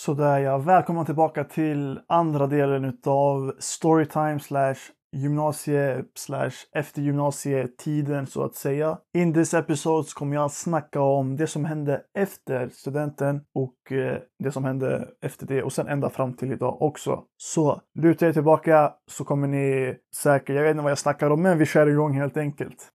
Sådär ja, välkomna tillbaka till andra delen utav Storytime slash gymnasie slash eftergymnasietiden så att säga. In this episode kommer jag att snacka om det som hände efter studenten och eh, det som hände efter det och sen ända fram till idag också. Så luta er tillbaka så kommer ni säkert, jag vet inte vad jag snackar om men vi kör igång helt enkelt.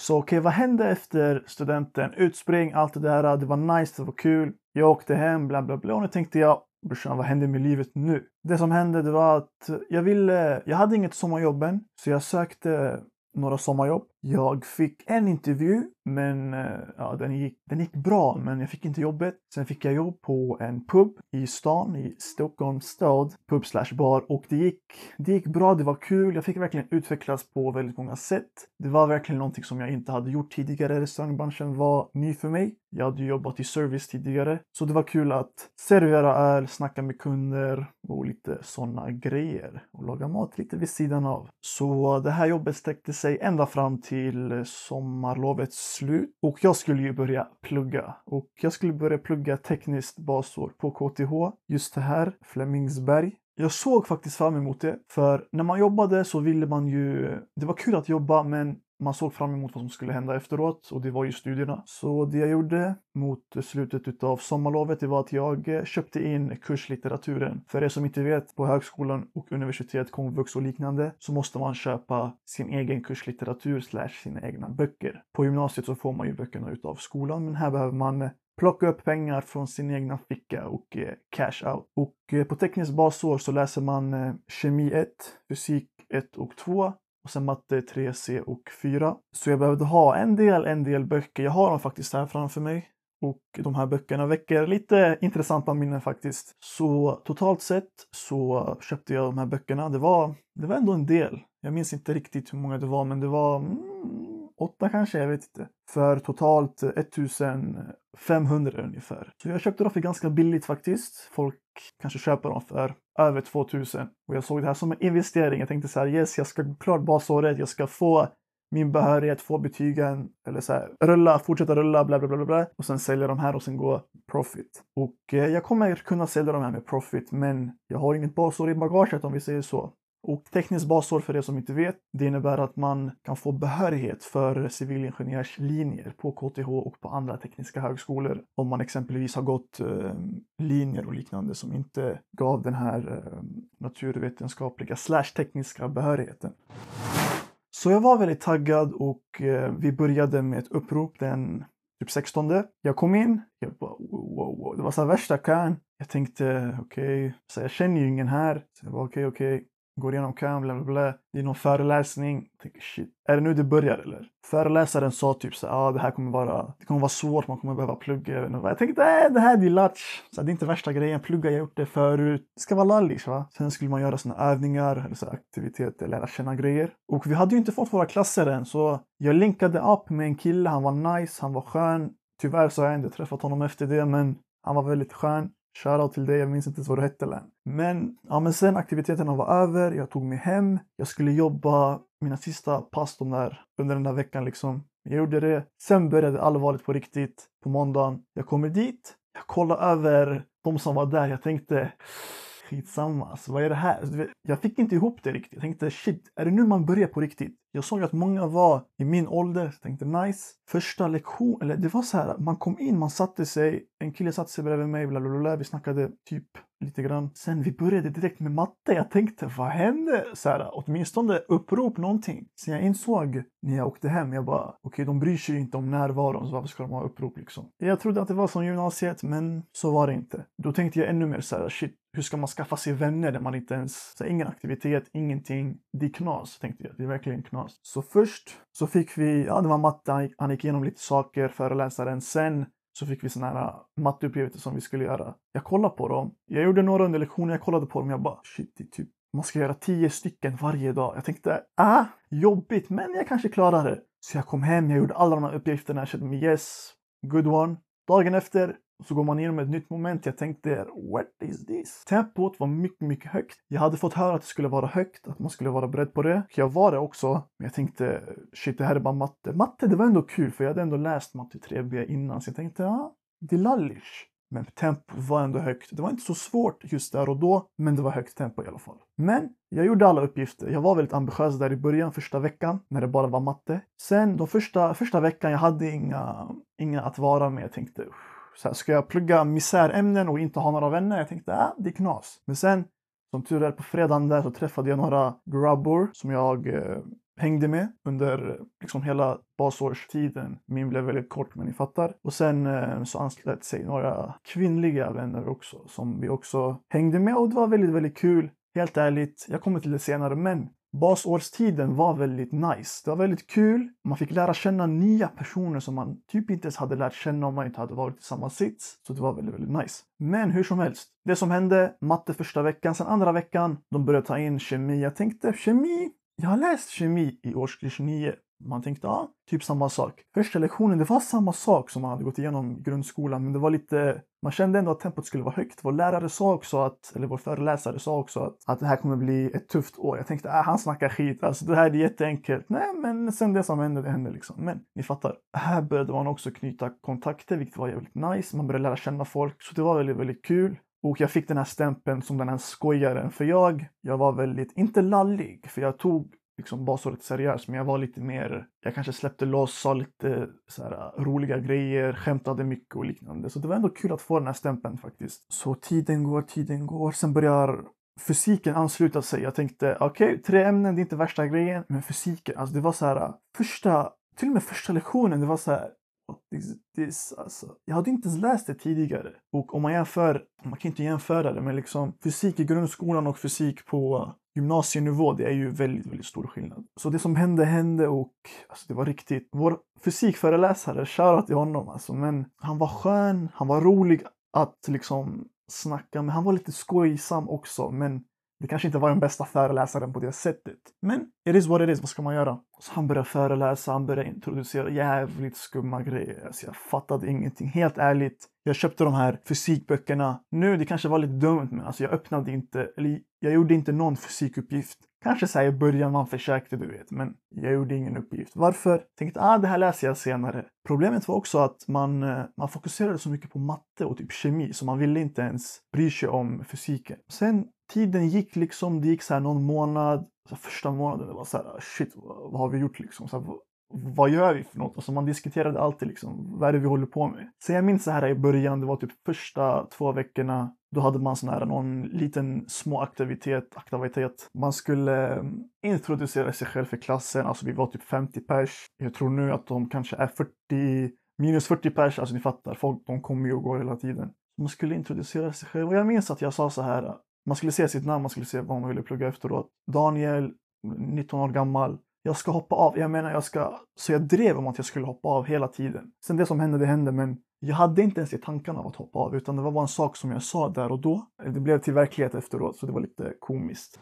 Så okej, okay, vad hände efter studenten? Utspring, allt det där. Det var nice, det var kul. Jag åkte hem, bla bla bla. Och nu tänkte jag, brorsan, vad händer med livet nu? Det som hände, det var att jag ville, jag hade inget sommarjobb än. Så jag sökte några sommarjobb. Jag fick en intervju, men eh, ja, den, gick, den gick bra, men jag fick inte jobbet. Sen fick jag jobb på en pub i stan, i Stockholms stad, pub slash bar och det gick, det gick bra, det var kul. Jag fick verkligen utvecklas på väldigt många sätt. Det var verkligen någonting som jag inte hade gjort tidigare. Restaurangbranschen var ny för mig. Jag hade jobbat i service tidigare, så det var kul att servera öl, snacka med kunder och lite sådana grejer och laga mat lite vid sidan av. Så det här jobbet sträckte sig ända fram till till sommarlovets slut och jag skulle ju börja plugga och jag skulle börja plugga tekniskt basår på KTH just det här, Flemingsberg. Jag såg faktiskt fram emot det, för när man jobbade så ville man ju... Det var kul att jobba, men man såg fram emot vad som skulle hända efteråt och det var ju studierna. Så det jag gjorde mot slutet av sommarlovet det var att jag köpte in kurslitteraturen. För er som inte vet, på högskolan och universitet, komvux och liknande så måste man köpa sin egen kurslitteratur slash sina egna böcker. På gymnasiet så får man ju böckerna utav skolan men här behöver man plocka upp pengar från sin egna ficka och eh, cash out. Och eh, på tekniskt basår så läser man eh, kemi 1, fysik 1 och 2 och sen matte 3C och 4. Så jag behövde ha en del, en del böcker. Jag har dem faktiskt här framför mig. Och de här böckerna väcker lite intressanta minnen faktiskt. Så totalt sett så köpte jag de här böckerna. Det var, det var ändå en del. Jag minns inte riktigt hur många det var, men det var mm, åtta kanske, jag vet inte. För totalt 1500 ungefär. Så jag köpte dem för ganska billigt faktiskt. Folk kanske köper dem för över 2000. Och jag såg det här som en investering. Jag tänkte så här, yes, jag ska klart basåret, jag ska få min behörighet, få betygen eller så här, rulla, fortsätta rulla, bla bla bla bla och sen sälja de här och sen gå profit. Och eh, jag kommer kunna sälja de här med profit, men jag har inget basår i bagaget om vi säger så. Och tekniskt basår för er som inte vet, det innebär att man kan få behörighet för civilingenjörslinjer på KTH och på andra tekniska högskolor. Om man exempelvis har gått eh, linjer och liknande som inte gav den här eh, naturvetenskapliga slash tekniska behörigheten. Så jag var väldigt taggad och eh, vi började med ett upprop den typ 16. Jag kom in, jag bara wow, wow. det var så värsta kön. Jag tänkte okej, okay. jag känner ju ingen här. Så jag bara okej, okay, okej. Okay går igenom kön, bla bla bla. Det är någon föreläsning. Jag tänker shit, är det nu det börjar eller? Föreläsaren sa typ så ja ah, det här kommer vara, det kommer vara svårt, man kommer behöva plugga. Jag, tänkte nej, det här är latch. Så det är inte värsta grejen, plugga, jag har gjort det förut. Det ska vara lallish va. Sen skulle man göra såna övningar, eller så aktiviteter, lära känna grejer. Och vi hade ju inte fått våra klasser än så jag linkade upp med en kille, han var nice, han var skön. Tyvärr så har jag inte träffat honom efter det men han var väldigt skön. Shoutout till dig, jag minns inte ens vad du hette län. Men, ja, men sen aktiviteterna var över, jag tog mig hem. Jag skulle jobba mina sista pass de där, under den där veckan liksom. Jag gjorde det. Sen började allvarligt på riktigt på måndagen. Jag kommer dit, jag kollar över de som var där. Jag tänkte skitsamma, så vad är det här? Alltså, jag fick inte ihop det riktigt. Jag tänkte shit, är det nu man börjar på riktigt? Jag såg att många var i min ålder. Jag tänkte nice. Första lektion, eller det var så här, man kom in, man satte sig, en kille satte sig bredvid mig, bla bla bla, vi snackade typ lite grann. Sen vi började direkt med matte. Jag tänkte, vad hände? Så här, åtminstone upprop någonting. Sen jag insåg när jag åkte hem, jag bara, okej, okay, de bryr sig inte om närvaron, så varför ska de ha upprop liksom? Jag trodde att det var som gymnasiet, men så var det inte. Då tänkte jag ännu mer så här, shit, hur ska man skaffa sig vänner när man inte ens, så här, ingen aktivitet, ingenting. Det är knas, tänkte jag. Det är verkligen knas. Så först så fick vi, ja det var matte, han gick igenom lite saker, föreläsaren. Sen så fick vi sådana här äh, matteuppgifter som vi skulle göra. Jag kollade på dem. Jag gjorde några under lektionen, jag kollade på dem. Jag bara shit, det är typ man ska göra tio stycken varje dag. Jag tänkte, ah, jobbigt, men jag kanske klarar det. Så jag kom hem, jag gjorde alla de här uppgifterna, jag kände mig yes, good one. Dagen efter så går man igenom ett nytt moment. Jag tänkte, what is this? Tempot var mycket, mycket högt. Jag hade fått höra att det skulle vara högt, att man skulle vara beredd på det. Jag var det också, men jag tänkte, shit, det här är bara matte. Matte, det var ändå kul, för jag hade ändå läst matte 3B innan, så jag tänkte, ja, det är lallish. Men tempot var ändå högt. Det var inte så svårt just där och då, men det var högt tempo i alla fall. Men jag gjorde alla uppgifter. Jag var väldigt ambitiös där i början, första veckan, när det bara var matte. Sen de första, första veckan, jag hade inga, inga att vara med. Jag tänkte, så här, ska jag plugga misärämnen och inte ha några vänner? Jag tänkte, äh, det är knas. Men sen, som tur är, på fredagen där så träffade jag några grabbor som jag eh, hängde med under liksom hela basårstiden. Min blev väldigt kort, men ni fattar. Och sen eh, så anslöt sig några kvinnliga vänner också som vi också hängde med och det var väldigt, väldigt kul. Helt ärligt, jag kommer till det senare, men basårstiden var väldigt nice. Det var väldigt kul. Man fick lära känna nya personer som man typ inte ens hade lärt känna om man inte hade varit i samma sits. Så det var väldigt, väldigt nice. Men hur som helst, det som hände, matte första veckan, sen andra veckan, de började ta in kemi. Jag tänkte kemi, jag har läst kemi i årskurs 9. Man tänkte, ja, typ samma sak. Första lektionen, det var samma sak som man hade gått igenom grundskolan, men det var lite, man kände ändå att tempot skulle vara högt. Vår lärare sa också att, eller vår föreläsare sa också att, att det här kommer bli ett tufft år. Jag tänkte, äh, han snackar skit, alltså det här är jätteenkelt. Nej, men sen det som hände, det hände liksom. Men ni fattar, här började man också knyta kontakter, vilket var jävligt nice. Man började lära känna folk, så det var väldigt, väldigt kul. Och jag fick den här stämpeln som den här skojaren. För jag, jag var väldigt, inte lallig, för jag tog liksom basåret seriöst, men jag var lite mer, jag kanske släppte loss, sa lite så här, äh, roliga grejer, skämtade mycket och liknande. Så det var ändå kul att få den här stämpeln faktiskt. Så tiden går, tiden går, sen börjar fysiken ansluta sig. Jag tänkte, okej, okay, tre ämnen, det är inte värsta grejen, men fysiken, alltså det var så här, äh, första, till och med första lektionen, det var så här, this, this, alltså. Jag hade inte ens läst det tidigare. Och om man jämför, man kan inte jämföra det, men liksom fysik i grundskolan och fysik på gymnasienivå, det är ju väldigt, väldigt stor skillnad. Så det som hände, hände och alltså, det var riktigt. Vår fysikföreläsare, shoutout till honom alltså, men han var skön, han var rolig att liksom snacka med. Han var lite skojsam också, men det kanske inte var den bästa föreläsaren på det sättet. Men it is what it is, vad ska man göra? Så han började föreläsa, han började introducera jävligt skumma grejer. Alltså jag fattade ingenting. Helt ärligt, jag köpte de här fysikböckerna. Nu, det kanske var lite dumt, men alltså jag öppnade inte, eller jag gjorde inte någon fysikuppgift. Kanske så i början man försökte, du vet, men jag gjorde ingen uppgift. Varför? Tänkte ah, det här läser jag senare. Problemet var också att man, eh, man fokuserade så mycket på matte och typ kemi, så man ville inte ens bry sig om fysiken. Sen tiden gick liksom, det gick så här någon månad, så första månaden, det var så här, ah, shit, vad, vad har vi gjort liksom? Så här, vad gör vi för något? Alltså man diskuterade alltid liksom, vad är det vi håller på med? Så jag minns så här i början, det var typ första två veckorna, då hade man sån här någon liten små aktivitet, aktivitet. Man skulle mm, introducera sig själv för klassen, alltså vi var typ 50 pers. Jag tror nu att de kanske är 40, minus 40 pers, alltså ni fattar, folk de kommer ju och går hela tiden. Man skulle introducera sig själv och jag minns att jag sa så här, man skulle se sitt namn, man skulle se vad man ville plugga efteråt. Daniel, 19 år gammal, jag ska hoppa av. Jag menar, jag ska... Så jag drev om att jag skulle hoppa av hela tiden. Sen det som hände, det hände, men jag hade inte ens i tankarna av att hoppa av, utan det var bara en sak som jag sa där och då. Det blev till verklighet efteråt, så det var lite komiskt.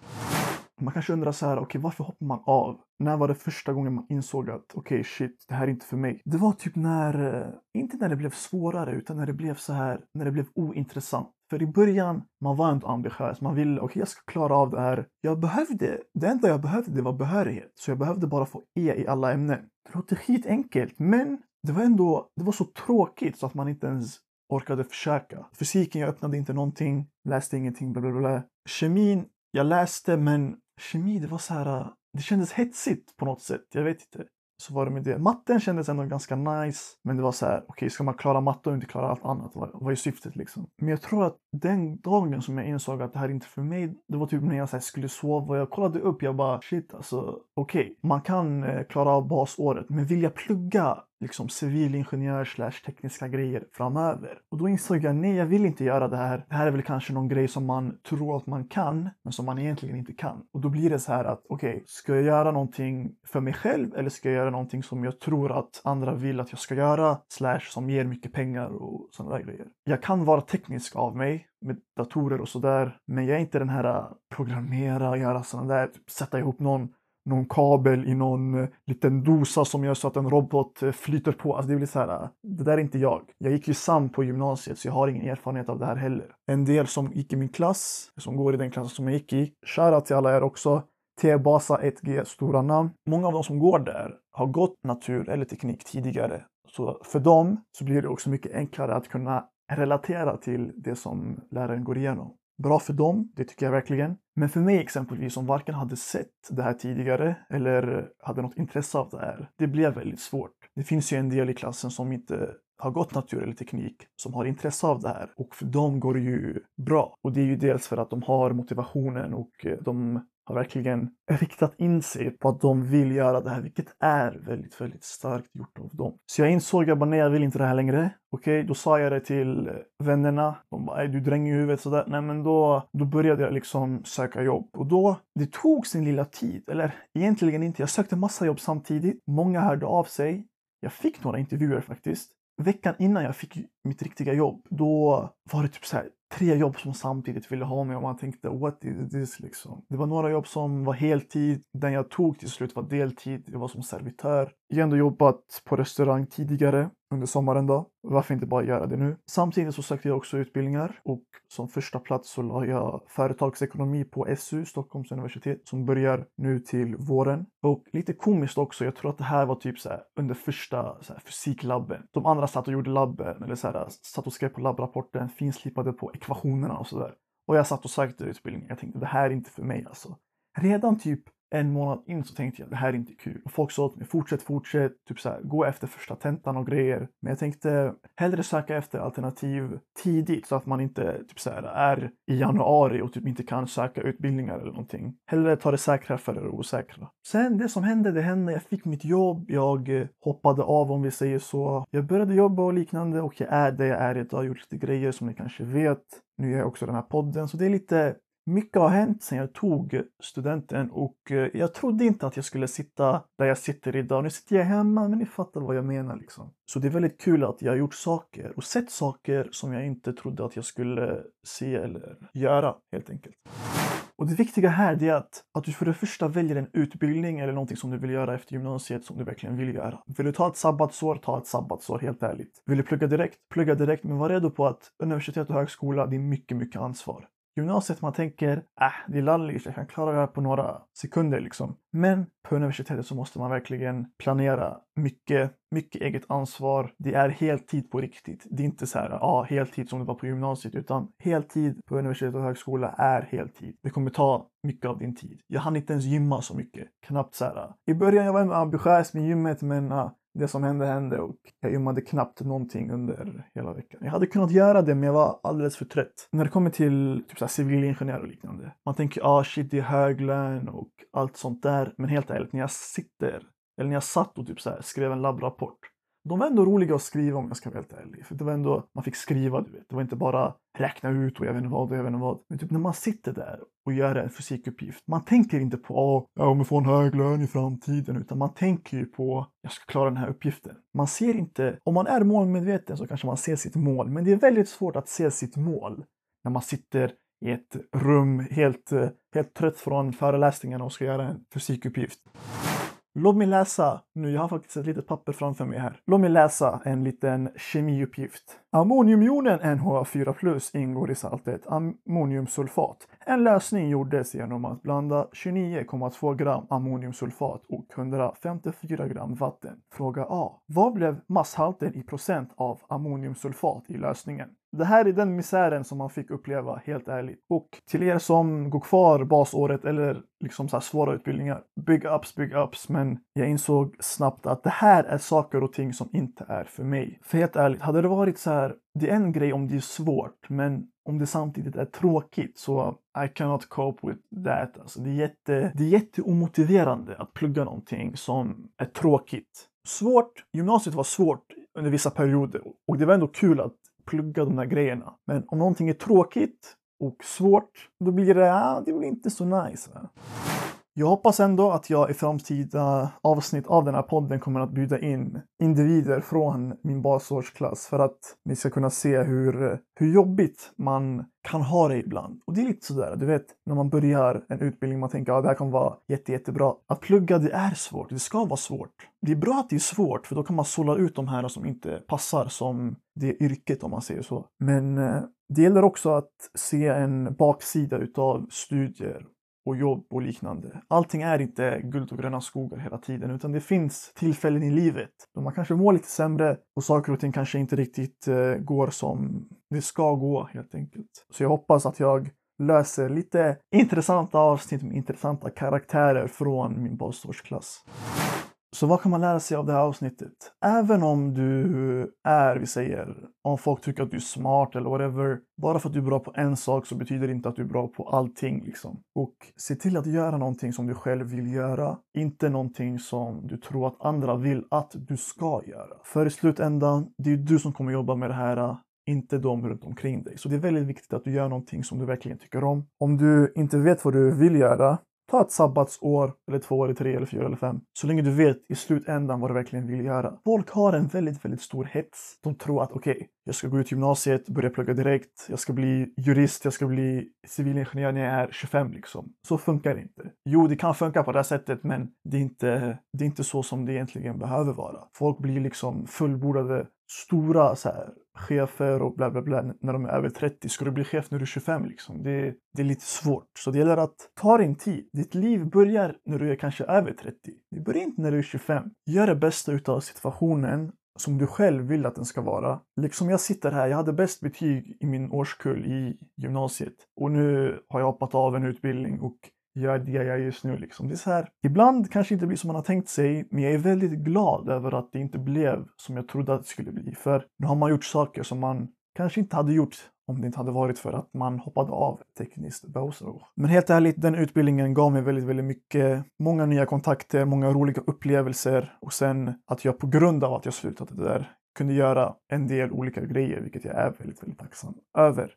Man kanske undrar så här, okej, okay, varför hoppar man av? När var det första gången man insåg att okej, okay, shit, det här är inte för mig? Det var typ när, eh, inte när det blev svårare, utan när det blev så här, när det blev ointressant. För i början, man var inte ambitiös. Man ville, okej okay, jag ska klara av det här. Jag behövde, det enda jag behövde det var behörighet. Så jag behövde bara få E i alla ämnen. Det låter skitenkelt, men det var ändå, det var så tråkigt så att man inte ens orkade försöka. Fysiken, jag öppnade inte någonting, läste ingenting, bla bla bla. Kemin, jag läste men kemi, det var så här, det kändes hetsigt på något sätt. Jag vet inte så var det med det. Matten kändes ändå ganska nice, men det var så här, okej, okay, ska man klara matte och inte klara allt annat? Vad, vad är syftet liksom? Men jag tror att den dagen som jag insåg att det här är inte för mig, det var typ när jag här, skulle sova. och Jag kollade upp, jag bara shit alltså, okej, okay, man kan eh, klara av basåret, men vill jag plugga liksom civilingenjör slash tekniska grejer framöver. Och då insåg jag, nej jag vill inte göra det här. Det här är väl kanske någon grej som man tror att man kan, men som man egentligen inte kan. Och då blir det så här att, okej, okay, ska jag göra någonting för mig själv eller ska jag göra någonting som jag tror att andra vill att jag ska göra, slash som ger mycket pengar och sådana där grejer. Jag kan vara teknisk av mig, med datorer och sådär. Men jag är inte den här äh, programmera, göra sådana där, typ, sätta ihop någon någon kabel i någon äh, liten dosa som gör så att en robot äh, flyter på. Alltså det blir så här, det där är inte jag. Jag gick ju SAM på gymnasiet så jag har ingen erfarenhet av det här heller. En del som gick i min klass, som går i den klassen som jag gick i, shoutout till alla er också. T-Basa 1G, stora namn. Många av de som går där har gått natur eller teknik tidigare. Så för dem så blir det också mycket enklare att kunna relatera till det som läraren går igenom. Bra för dem, det tycker jag verkligen. Men för mig exempelvis som varken hade sett det här tidigare eller hade något intresse av det här, det blev väldigt svårt. Det finns ju en del i klassen som inte har gått natur eller teknik som har intresse av det här och för dem går det ju bra. Och det är ju dels för att de har motivationen och eh, de har verkligen riktat in sig på att de vill göra det här, vilket är väldigt, väldigt starkt gjort av dem. Så jag insåg att nej, jag vill inte det här längre. Okej, okay, då sa jag det till vännerna. De bara, du dränger i huvudet sådär. Nej, men då, då började jag liksom söka jobb och då, det tog sin lilla tid. Eller egentligen inte. Jag sökte massa jobb samtidigt. Många hörde av sig. Jag fick några intervjuer faktiskt. Veckan innan jag fick mitt riktiga jobb, då var det typ så här tre jobb som samtidigt ville ha mig och man tänkte what is this liksom. Det var några jobb som var heltid, den jag tog till slut var deltid, Jag var som servitör. Jag har ändå jobbat på restaurang tidigare under sommaren då. Varför inte bara göra det nu? Samtidigt så sökte jag också utbildningar och som första plats så la jag företagsekonomi på SU, Stockholms universitet, som börjar nu till våren. Och lite komiskt också, jag tror att det här var typ så här, under första så här, fysiklabben. De andra satt och gjorde labben eller så här, satt och skrev på labbrapporten, finslipade på ekvationerna och sådär. Och jag satt och sökte utbildning. Jag tänkte det här är inte för mig alltså. Redan typ en månad in så tänkte jag det här är inte kul. Och folk sa åt mig fortsätt, fortsätt, typ så här, gå efter första tentan och grejer. Men jag tänkte hellre söka efter alternativ tidigt så att man inte typ så här, är i januari och typ inte kan söka utbildningar eller någonting. Hellre ta det säkra för det osäkra. Sen det som hände, det hände. Jag fick mitt jobb. Jag eh, hoppade av om vi säger så. Jag började jobba och liknande och jag är det jag är idag. Jag har gjort lite grejer som ni kanske vet. Nu gör jag också den här podden, så det är lite mycket har hänt sedan jag tog studenten och eh, jag trodde inte att jag skulle sitta där jag sitter idag. Nu sitter jag hemma, men ni fattar vad jag menar liksom. Så det är väldigt kul att jag har gjort saker och sett saker som jag inte trodde att jag skulle se eller göra helt enkelt. Och det viktiga här är att, att du för det första väljer en utbildning eller någonting som du vill göra efter gymnasiet som du verkligen vill göra. Vill du ta ett sabbatsår, ta ett sabbatsår helt ärligt. Vill du plugga direkt, plugga direkt men var redo på att universitet och högskola, det är mycket, mycket ansvar. Gymnasiet man tänker, äh, det är lalligt, jag kan klara det här på några sekunder liksom. Men på universitetet så måste man verkligen planera mycket, mycket eget ansvar. Det är heltid på riktigt. Det är inte så här, ja, heltid som det var på gymnasiet, utan heltid på universitet och högskola är heltid. Det kommer ta mycket av din tid. Jag hann inte ens gymma så mycket. Knappt så här. I början jag var jag ambitiös med gymmet, men uh, det som hände hände och jag gymmade knappt någonting under hela veckan. Jag hade kunnat göra det men jag var alldeles för trött. När det kommer till typ så civilingenjör och liknande. Man tänker ah shit det är hög lön och allt sånt där. Men helt ärligt när jag sitter eller när jag satt och typ så här, skrev en labbrapport de var ändå roliga att skriva om jag ska vara helt ärlig. För det var ändå, man fick skriva, du vet. Det var inte bara räkna ut och jag vet inte vad och jag vet inte vad. Men typ när man sitter där och gör en fysikuppgift. Man tänker inte på att jag kommer få en hög lön i framtiden. Utan man tänker ju på jag ska klara den här uppgiften. Man ser inte, om man är målmedveten så kanske man ser sitt mål. Men det är väldigt svårt att se sitt mål när man sitter i ett rum helt, eh, helt trött från föreläsningarna och ska göra en fysikuppgift. Låt mig läsa, nu jag har faktiskt ett litet papper framför mig här. Låt mig läsa en liten kemiuppgift. Ammoniumjonen NH4 ingår i saltet ammoniumsulfat. En lösning gjordes genom att blanda 29,2 gram ammoniumsulfat och 154 gram vatten. Fråga A. Vad blev masshalten i procent av ammoniumsulfat i lösningen? Det här är den misären som man fick uppleva, helt ärligt. Och till er som går kvar basåret eller liksom så här svåra utbildningar, big ups, big ups. Men jag insåg snabbt att det här är saker och ting som inte är för mig. För helt ärligt, hade det varit så här, det är en grej om det är svårt, men om det samtidigt är tråkigt så I cannot cope with that. Alltså det, är jätte, det är jätteomotiverande att plugga någonting som är tråkigt. Svårt, gymnasiet var svårt under vissa perioder och det var ändå kul att plugga de där grejerna. Men om någonting är tråkigt och svårt, då blir det, ah, det blir inte så nice. Va? Jag hoppas ändå att jag i framtida avsnitt av den här podden kommer att bjuda in individer från min basårsklass för att ni ska kunna se hur, hur jobbigt man kan ha det ibland. Och det är lite sådär, du vet, när man börjar en utbildning, man tänker att ja, det här kommer vara jätte, jättebra. Att plugga, det är svårt. Det ska vara svårt. Det är bra att det är svårt, för då kan man sålla ut de här som inte passar som det yrket, om man säger så. Men eh, det gäller också att se en baksida utav studier och jobb och liknande. Allting är inte guld och gröna skogar hela tiden utan det finns tillfällen i livet då man kanske mår lite sämre och saker och ting kanske inte riktigt eh, går som det ska gå helt enkelt. Så jag hoppas att jag löser lite intressanta avsnitt med intressanta karaktärer från min basårsklass. Så vad kan man lära sig av det här avsnittet? Även om du är, vi säger, om folk tycker att du är smart eller whatever. Bara för att du är bra på en sak så betyder det inte att du är bra på allting liksom. Och se till att göra någonting som du själv vill göra. Inte någonting som du tror att andra vill att du ska göra. För i slutändan, det är du som kommer jobba med det här inte de runt omkring dig. Så det är väldigt viktigt att du gör någonting som du verkligen tycker om. Om du inte vet vad du vill göra, Ta ett sabbatsår, eller två, eller tre, eller fyra eller fem. Så länge du vet i slutändan vad du verkligen vill göra. Folk har en väldigt, väldigt stor hets. De tror att okej, okay, jag ska gå ut gymnasiet, börja plugga direkt. Jag ska bli jurist, jag ska bli civilingenjör när jag är 25 liksom. Så funkar det inte. Jo, det kan funka på det här sättet, men det är inte, det är inte så som det egentligen behöver vara. Folk blir liksom fullbordade stora så här, chefer och bla bla bla när de är över 30. Ska du bli chef när du är 25 liksom? Det, det är lite svårt. Så det gäller att ta din tid. Ditt liv börjar när du är kanske över 30. Det börjar inte när du är 25. Gör det bästa utav situationen som du själv vill att den ska vara. Liksom jag sitter här, jag hade bäst betyg i min årskull i gymnasiet och nu har jag hoppat av en utbildning och gör det jag gör just nu. Liksom. Det är så här, ibland kanske inte blir som man har tänkt sig, men jag är väldigt glad över att det inte blev som jag trodde att det skulle bli. För nu har man gjort saker som man kanske inte hade gjort om det inte hade varit för att man hoppade av tekniskt Bowser. Men helt ärligt, den utbildningen gav mig väldigt, väldigt mycket. Många nya kontakter, många roliga upplevelser och sen att jag på grund av att jag slutade där kunde göra en del olika grejer, vilket jag är väldigt, väldigt tacksam över.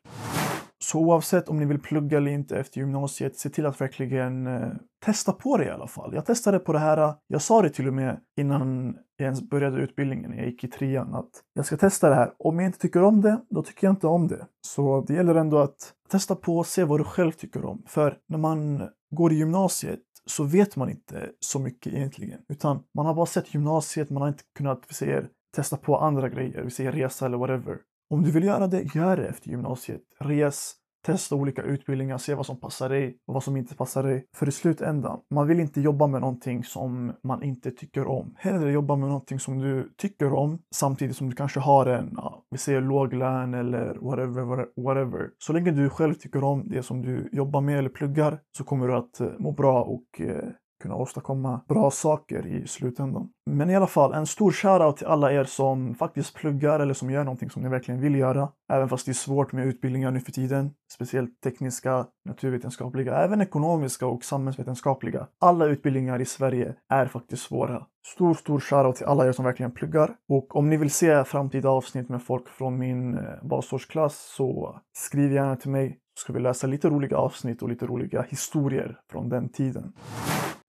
Så oavsett om ni vill plugga eller inte efter gymnasiet, se till att verkligen eh, testa på det i alla fall. Jag testade på det här. Jag sa det till och med innan jag ens började utbildningen. Jag gick i trean att jag ska testa det här. Om jag inte tycker om det, då tycker jag inte om det. Så det gäller ändå att testa på och se vad du själv tycker om. För när man går i gymnasiet så vet man inte så mycket egentligen. Utan man har bara sett gymnasiet, man har inte kunnat, vi säger, testa på andra grejer, vi säger resa eller whatever. Om du vill göra det, gör det efter gymnasiet. Res, testa olika utbildningar, se vad som passar dig och vad som inte passar dig. För i slutändan, man vill inte jobba med någonting som man inte tycker om. Hellre jobba med någonting som du tycker om samtidigt som du kanske har en, ja, vi säger låg lön eller whatever, whatever. Så länge du själv tycker om det som du jobbar med eller pluggar så kommer du att eh, må bra och eh, kunna åstadkomma bra saker i slutändan. Men i alla fall, en stor shoutout till alla er som faktiskt pluggar eller som gör någonting som ni verkligen vill göra. Även fast det är svårt med utbildningar nu för tiden. Speciellt tekniska, naturvetenskapliga, även ekonomiska och samhällsvetenskapliga. Alla utbildningar i Sverige är faktiskt svåra. Stor, stor shoutout till alla er som verkligen pluggar. Och om ni vill se framtida avsnitt med folk från min eh, basårsklass så skriv gärna till mig så ska vi läsa lite roliga avsnitt och lite roliga historier från den tiden.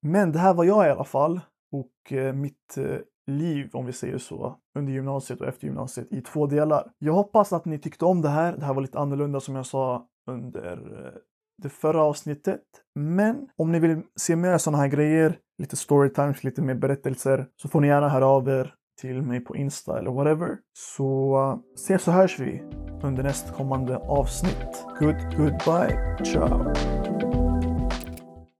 Men det här var jag i alla fall och eh, mitt eh, liv, om vi säger så, under gymnasiet och efter gymnasiet i två delar. Jag hoppas att ni tyckte om det här. Det här var lite annorlunda som jag sa under eh, det förra avsnittet. Men om ni vill se mer sådana här grejer, lite storytimes, lite mer berättelser, så får ni gärna höra av er till mig på Insta eller whatever. Så ses och hörs vi under nästkommande avsnitt. Good, goodbye, ciao!